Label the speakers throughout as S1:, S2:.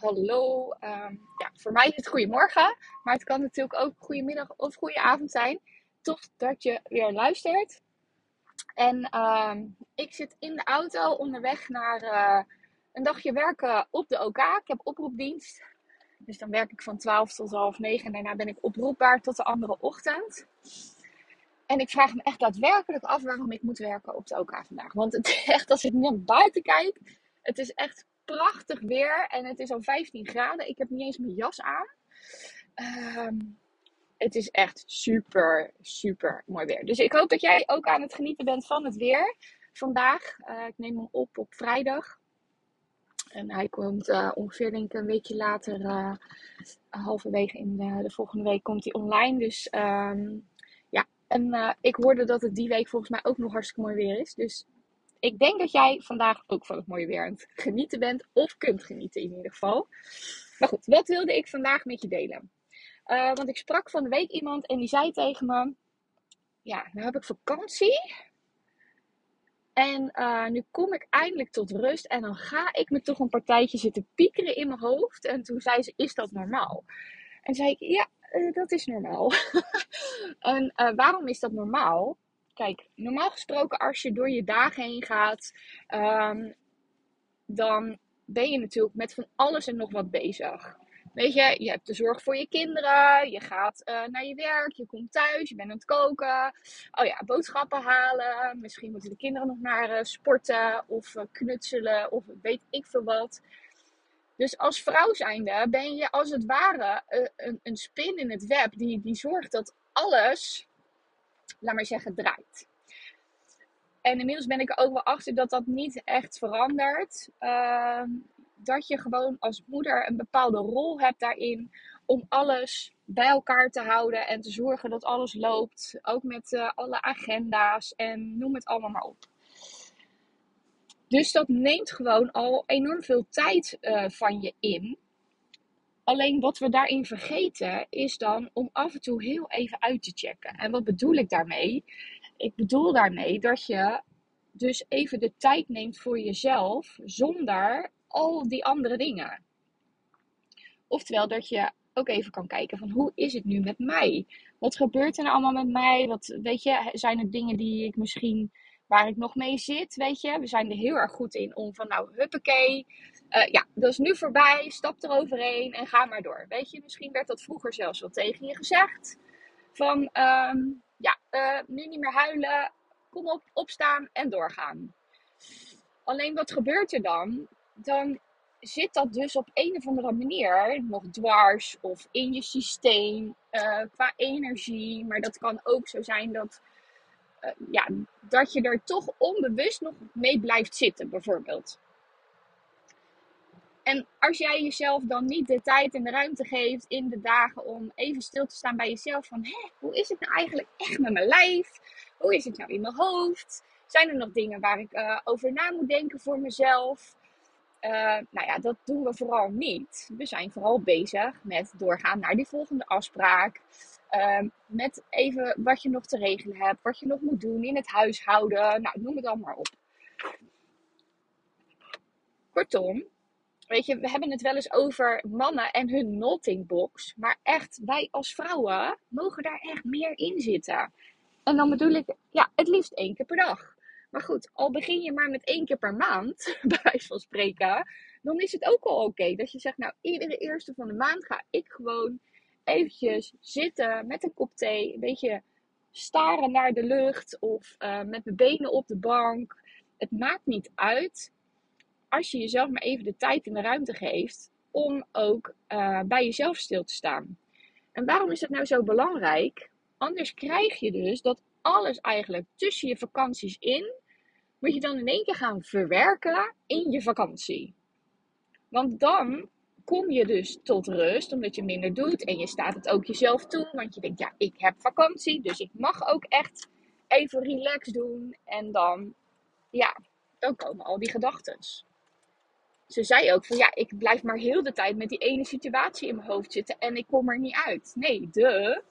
S1: Hallo. Ehm, ja, voor mij is het goedemorgen, maar het kan natuurlijk ook goedemiddag of goede avond zijn. Tof dat je weer luistert. En ehm, ik zit in de auto onderweg naar uh, een dagje werken op de OK. Ik heb oproepdienst. Dus dan werk ik van 12 tot half 9 en daarna ben ik oproepbaar tot de andere ochtend. En ik vraag me echt daadwerkelijk af waarom ik moet werken op de OK vandaag. Want het echt, als ik naar buiten kijk, het is echt prachtig weer en het is al 15 graden. Ik heb niet eens mijn jas aan. Ehm, het is echt super, super mooi weer. Dus ik hoop dat jij ook aan het genieten bent van het weer vandaag. Uh, ik neem hem op op vrijdag. En hij komt uh, ongeveer denk ik een weekje later, uh, halverwege in de, de, volgende week, komt hij online. Dus um, ja, en ik hoorde dat het die week volgens mij ook nog hartstikke mooi weer is. Dus ik denk dat jij vandaag ook van het mooie weer aan het genieten bent. Of kunt genieten in ieder geval. Maar goed, wat wilde ik vandaag met je delen? Uh, want ik sprak van de week iemand en die zei tegen me: Ja, nu heb ik vakantie. En uh, nu kom ik eindelijk tot rust. En dan ga ik me toch een partijtje zitten piekeren in mijn hoofd. En toen zei ze: Is dat normaal? En zei ik: Ja, uh, dat is normaal. en waarom is dat normaal? Kijk, normaal gesproken als je door je dagen heen gaat, um, dan ben je natuurlijk met van alles en nog wat bezig. Weet je, je hebt de zorg voor je kinderen, je gaat uh, naar je werk, je komt thuis, je bent aan het koken. Oh ja, boodschappen halen. Misschien moeten de kinderen nog naar uh, sporten of uh, knutselen of weet ik veel wat. Dus als vrouw zijnde ben je als het ware een, een spin in het web die, die zorgt dat alles laat maar zeggen, draait. En inmiddels ben ik er ook wel achter dat dat niet echt verandert. Uh, dat je gewoon als moeder een bepaalde rol hebt daarin om alles bij elkaar te houden en te zorgen dat alles loopt. Ook met uh, alle agenda's en noem het allemaal maar op. Dus dat neemt gewoon al enorm veel tijd uh, van je in. Alleen wat we daarin vergeten is dan om af en toe heel even uit te checken. En wat bedoel ik daarmee? Ik bedoel daarmee dat je dus even de tijd neemt voor jezelf zonder al die andere dingen. Oftewel dat je ook even kan kijken van hoe is het nu met mij? Wat gebeurt er nou allemaal met mij? Wat, weet je, zijn er dingen die ik misschien waar ik nog mee zit, weet je? We zijn er heel erg goed in om van nou, huppakee, uh, ja, dat is nu voorbij, stap eroverheen en ga maar door. Weet je, misschien werd dat vroeger zelfs wel tegen je gezegd. Van, um, ja, uh, nu niet meer huilen, kom op, opstaan en doorgaan. Alleen wat gebeurt er dan? Dan zit dat dus op een of andere manier nog dwars of in je systeem uh, qua energie. Maar dat kan ook zo zijn dat, ja, dat je er toch onbewust nog mee blijft zitten, bijvoorbeeld. En als jij jezelf dan niet de tijd en de ruimte geeft in de dagen om even stil te staan bij jezelf van, hé, hoe is het nou eigenlijk echt met mijn lijf? Hoe is het nou in mijn hoofd? Zijn er nog dingen waar ik uh, over na moet denken voor mezelf? Uh, nou ja, dat doen we vooral niet. We zijn vooral bezig met doorgaan naar die volgende afspraak. Uh, met even wat je nog te regelen hebt, wat je nog moet doen in het huishouden. Nou, noem het allemaal maar op. Kortom, Weet je, we hebben het wel eens over mannen en hun noting box. Maar echt, wij als vrouwen mogen daar echt meer in zitten. En dan bedoel ik, ja, het liefst één keer per dag. Maar goed, al begin je maar met één keer per maand, bij wijze van spreken, dan is het ook al oké. Dat je zegt, nou, iedere eerste van de maand ga ik gewoon eventjes zitten met een kop thee, een beetje staren naar de lucht of uh, met mijn benen op de bank. Het maakt niet uit als je jezelf maar even de tijd en de ruimte geeft om ook uh, bij jezelf stil te staan. En waarom is dat nou zo belangrijk? Anders krijg je dus dat alles eigenlijk tussen je vakanties in, moet je dan in één keer gaan verwerken in je vakantie. Want dan kom je dus tot rust, omdat je minder doet en je staat het ook jezelf toe. Want je denkt, ja, ik heb vakantie, dus ik mag ook echt even relax doen. En dan, ja, dan komen al die gedachten. Ze zei ook van, ja, ik blijf maar heel de tijd met die ene situatie in mijn hoofd zitten en ik kom er niet uit. Nee, de.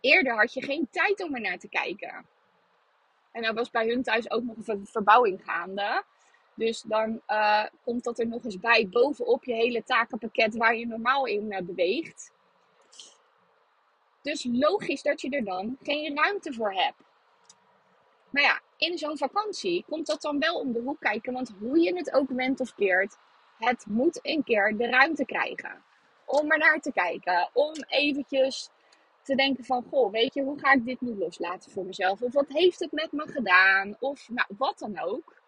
S1: Eerder had je geen tijd om er naar te kijken. En er was bij hun thuis ook nog een verbouwing gaande. Dus dan uh, komt dat er nog eens bij bovenop je hele takenpakket waar je normaal in uh, beweegt. Dus logisch dat je er dan geen ruimte voor hebt. Maar ja, in zo'n vakantie komt dat dan wel om de hoek kijken. Want hoe je het ook went of keert, het moet een keer de ruimte krijgen. Om er naar te kijken. Om eventjes te denken van, goh, weet je, hoe ga ik dit nu loslaten voor mezelf? Of wat heeft het met me gedaan? Of nou, wat dan ook.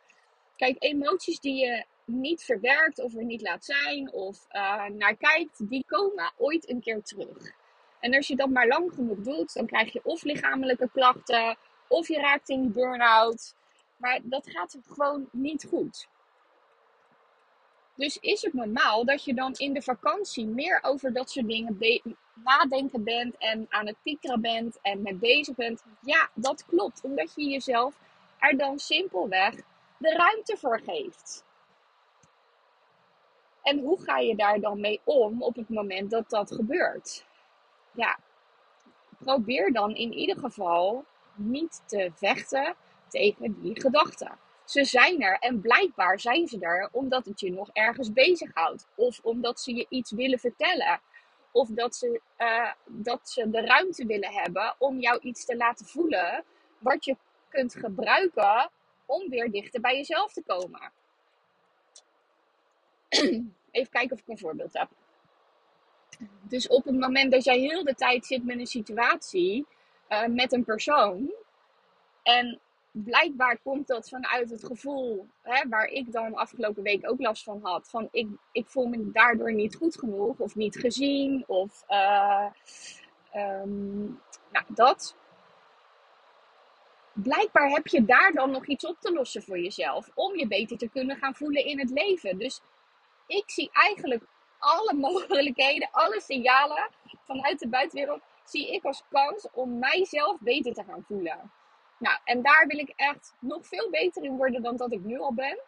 S1: Kijk, emoties die je niet verwerkt of er niet laat zijn of uh, naar kijkt, die komen ooit een keer terug. En als je dat maar lang genoeg doet, dan krijg je of lichamelijke klachten, of je raakt in burn-out. Maar dat gaat gewoon niet goed. Dus is het normaal dat je dan in de vakantie meer over dat soort dingen nadenken bent en aan het piekeren bent en mee bezig bent? Ja, dat klopt. Omdat je jezelf er dan simpelweg de ruimte voor geeft. En hoe ga je daar dan mee om op het moment dat dat gebeurt? Ja, probeer dan in ieder geval niet te vechten tegen die gedachten. Ze zijn er en blijkbaar zijn ze er omdat het je nog ergens bezighoudt. Of omdat ze je iets willen vertellen. Of dat ze, uh, dat ze de ruimte willen hebben om jou iets te laten voelen wat je kunt gebruiken om weer dichter bij jezelf te komen. Even kijken of ik een voorbeeld heb. Dus op het moment dat jij heel de tijd zit met een situatie, uh, met een persoon, en blijkbaar komt dat vanuit het gevoel hè, waar ik dan afgelopen week ook last van had. Van ik, ik voel me daardoor niet goed genoeg of niet gezien of uh, um, nou, dat blijkbaar heb je daar dan nog iets op te lossen voor jezelf. Om je beter te kunnen gaan voelen in het leven. Dus ik zie eigenlijk alle mogelijkheden, alle signalen vanuit de buitenwereld, zie ik als kans om mijzelf beter te gaan voelen. Nou, en daar wil ik echt nog veel beter in worden dan dat ik nu al ben.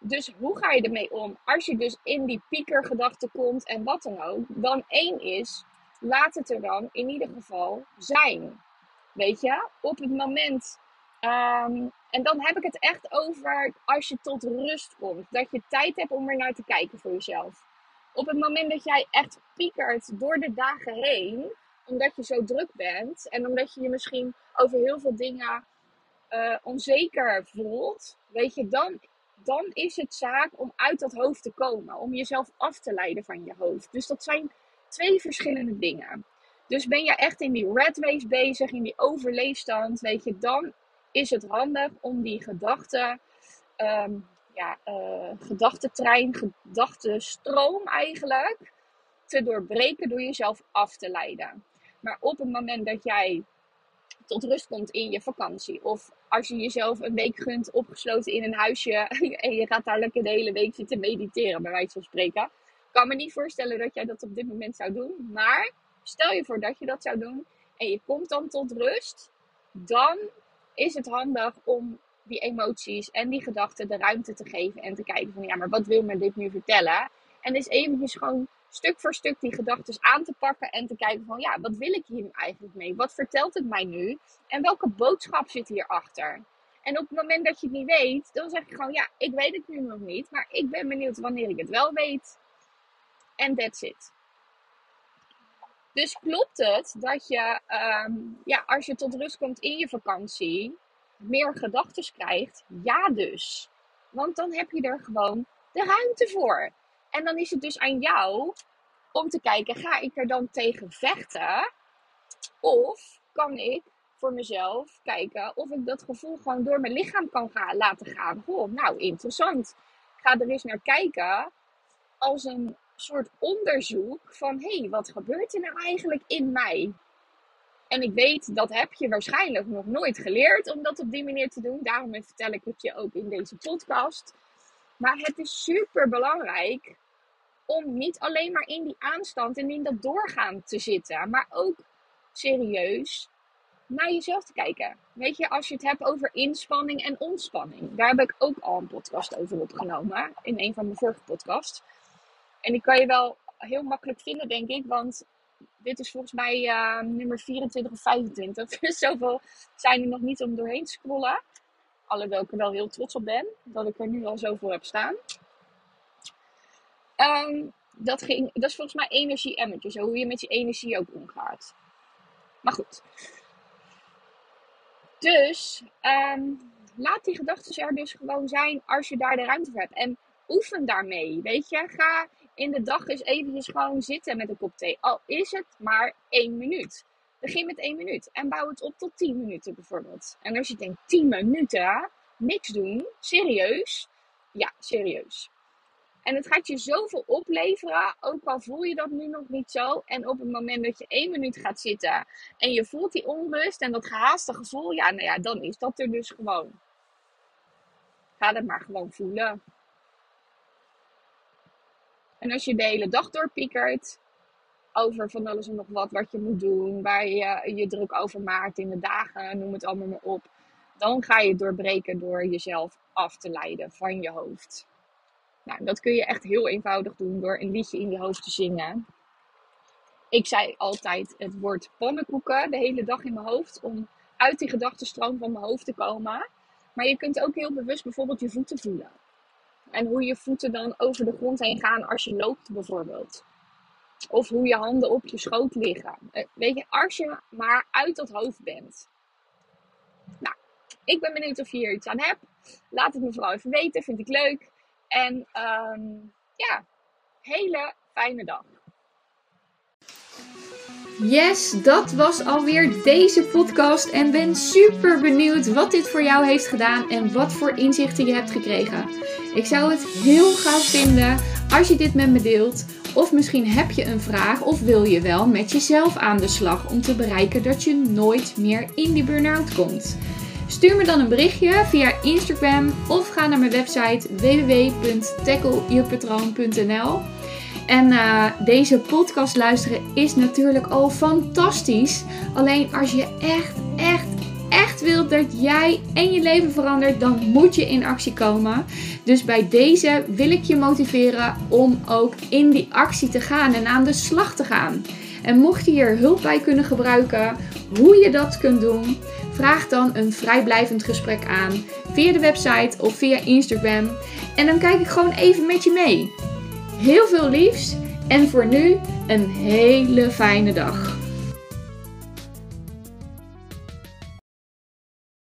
S1: Dus hoe ga je ermee om? Als je dus in die piekergedachte komt en wat dan ook, dan één is, laat het er dan in ieder geval zijn. Weet je, op het moment. Ehm, en dan heb ik het echt over als je tot rust komt. Dat je tijd hebt om er naar te kijken voor jezelf. Op het moment dat jij echt piekert door de dagen heen, omdat je zo druk bent en omdat je je misschien over heel veel dingen uh, onzeker voelt, weet je, dan, dan is het zaak om uit dat hoofd te komen. Om jezelf af te leiden van je hoofd. Dus dat zijn twee verschillende dingen. Dus ben je echt in die red race bezig, in die overleefstand, weet je, dan is het handig om die gedachten, um, ja, uh, gedachtentrein, gedachtenstroom eigenlijk, te doorbreken door jezelf af te leiden. Maar op het moment dat jij tot rust komt in je vakantie. Of als je jezelf een week gunt opgesloten in een huisje en je gaat daar lekker de hele week zitten mediteren, bij wijze van spreken. Kan me niet voorstellen dat jij dat op dit moment zou doen. Maar Stel je voor dat je dat zou doen en je komt dan tot rust, dan is het handig om die emoties en die gedachten de ruimte te geven en te kijken van ja, maar wat wil me dit nu vertellen? En dus eventjes gewoon stuk voor stuk die gedachten aan te pakken en te kijken van ja, wat wil ik hier eigenlijk mee? Wat vertelt het mij nu? En welke boodschap zit hierachter? En op het moment dat je het niet weet, dan zeg je gewoon ja, ik weet het nu nog niet, maar ik ben benieuwd wanneer ik het wel weet. En that's it. Dus klopt het dat je, ehm, ja, als je tot rust komt in je vakantie, meer gedachten krijgt? Ja, dus. Want dan heb je er gewoon de ruimte voor. En dan is het dus aan jou om te kijken: ga ik er dan tegen vechten? Of kan ik voor mezelf kijken of ik dat gevoel gewoon door mijn lichaam kan gaan, laten gaan? Oh, nou, interessant. Ga er eens naar kijken als een soort onderzoek van hé, hey, wat gebeurt er nou eigenlijk in mij? En ik weet, dat heb je waarschijnlijk nog nooit geleerd om dat op die manier te doen. Daarom vertel ik het je ook in deze podcast. Maar het is super belangrijk om niet alleen maar in die aanstand en in dat doorgaan te zitten, maar ook serieus naar jezelf te kijken. Weet je, als je het hebt over inspanning en ontspanning. Daar heb ik ook al een podcast over opgenomen. In een van mijn vorige podcasts. En die kan je wel heel makkelijk vinden, denk ik. Want dit is volgens mij uh, nummer 24 of 25. Dus zoveel zijn er nog niet om doorheen te scrollen. Alhoewel ik er wel heel trots op ben. Dat ik er nu al zoveel heb staan. Um, dat, ging, dat is volgens mij energie-emmertje. Zo hoe je met je energie ook omgaat. Maar goed. Dus um, laat die gedachten er dus gewoon zijn als je daar de ruimte voor hebt. En oefen daarmee. Weet je, ga in de dag eens eventjes gewoon zitten met een kop thee. Al is het maar één minuut. Begin met één minuut en bouw het op tot tien minuten bijvoorbeeld. En als je denkt tien minuten, niks doen, serieus. Ja, serieus. En het gaat je zoveel opleveren, ook al voel je dat nu nog niet zo. En op het moment dat je één minuut gaat zitten en je voelt die onrust en dat gehaaste gevoel, ja, nou ja, dan is dat er dus gewoon. Ga het maar gewoon voelen. En als je de hele dag doorpiekert over van alles en nog wat wat je moet doen, waar je je druk over maakt in de dagen, noem het allemaal maar op, dan ga je doorbreken door jezelf af te leiden van je hoofd. Nou, dat kun je echt heel eenvoudig doen door een liedje in je hoofd te zingen. Ik zei altijd het woord pannenkoeken de hele dag in mijn hoofd om uit die gedachtenstroom van mijn hoofd te komen. Maar je kunt ook heel bewust bijvoorbeeld je voeten voelen. En hoe je voeten dan over de grond heen gaan als je loopt bijvoorbeeld. Of hoe je handen op je schoot liggen. Eh, weet je, als je maar uit dat hoofd bent. Nou, ik ben benieuwd of je hier iets aan hebt. Laat het me vooral even weten, vind ik leuk. En um, ja, hele fijne dag.
S2: Yes, dat was alweer deze podcast en ben super benieuwd wat dit voor jou heeft gedaan en wat voor inzichten je hebt gekregen. Ik zou het heel gaaf vinden als je dit met me deelt. Of misschien heb je een vraag of wil je wel met jezelf aan de slag om te bereiken dat je nooit meer in die burn-out komt. Stuur me dan een berichtje via Instagram of ga naar mijn website www.tacklejepatroon.nl. En uh, deze podcast luisteren is natuurlijk al fantastisch. Alleen als je echt, echt, echt wilt dat jij en je leven verandert, dan moet je in actie komen. Dus bij deze wil ik je motiveren om ook in die actie te gaan en aan de slag te gaan. En mocht je hier hulp bij kunnen gebruiken, hoe je dat kunt doen, vraag dan een vrijblijvend gesprek aan via de website of via Instagram. En dan kijk ik gewoon even met je mee. Heel veel liefs en voor nu een hele fijne dag.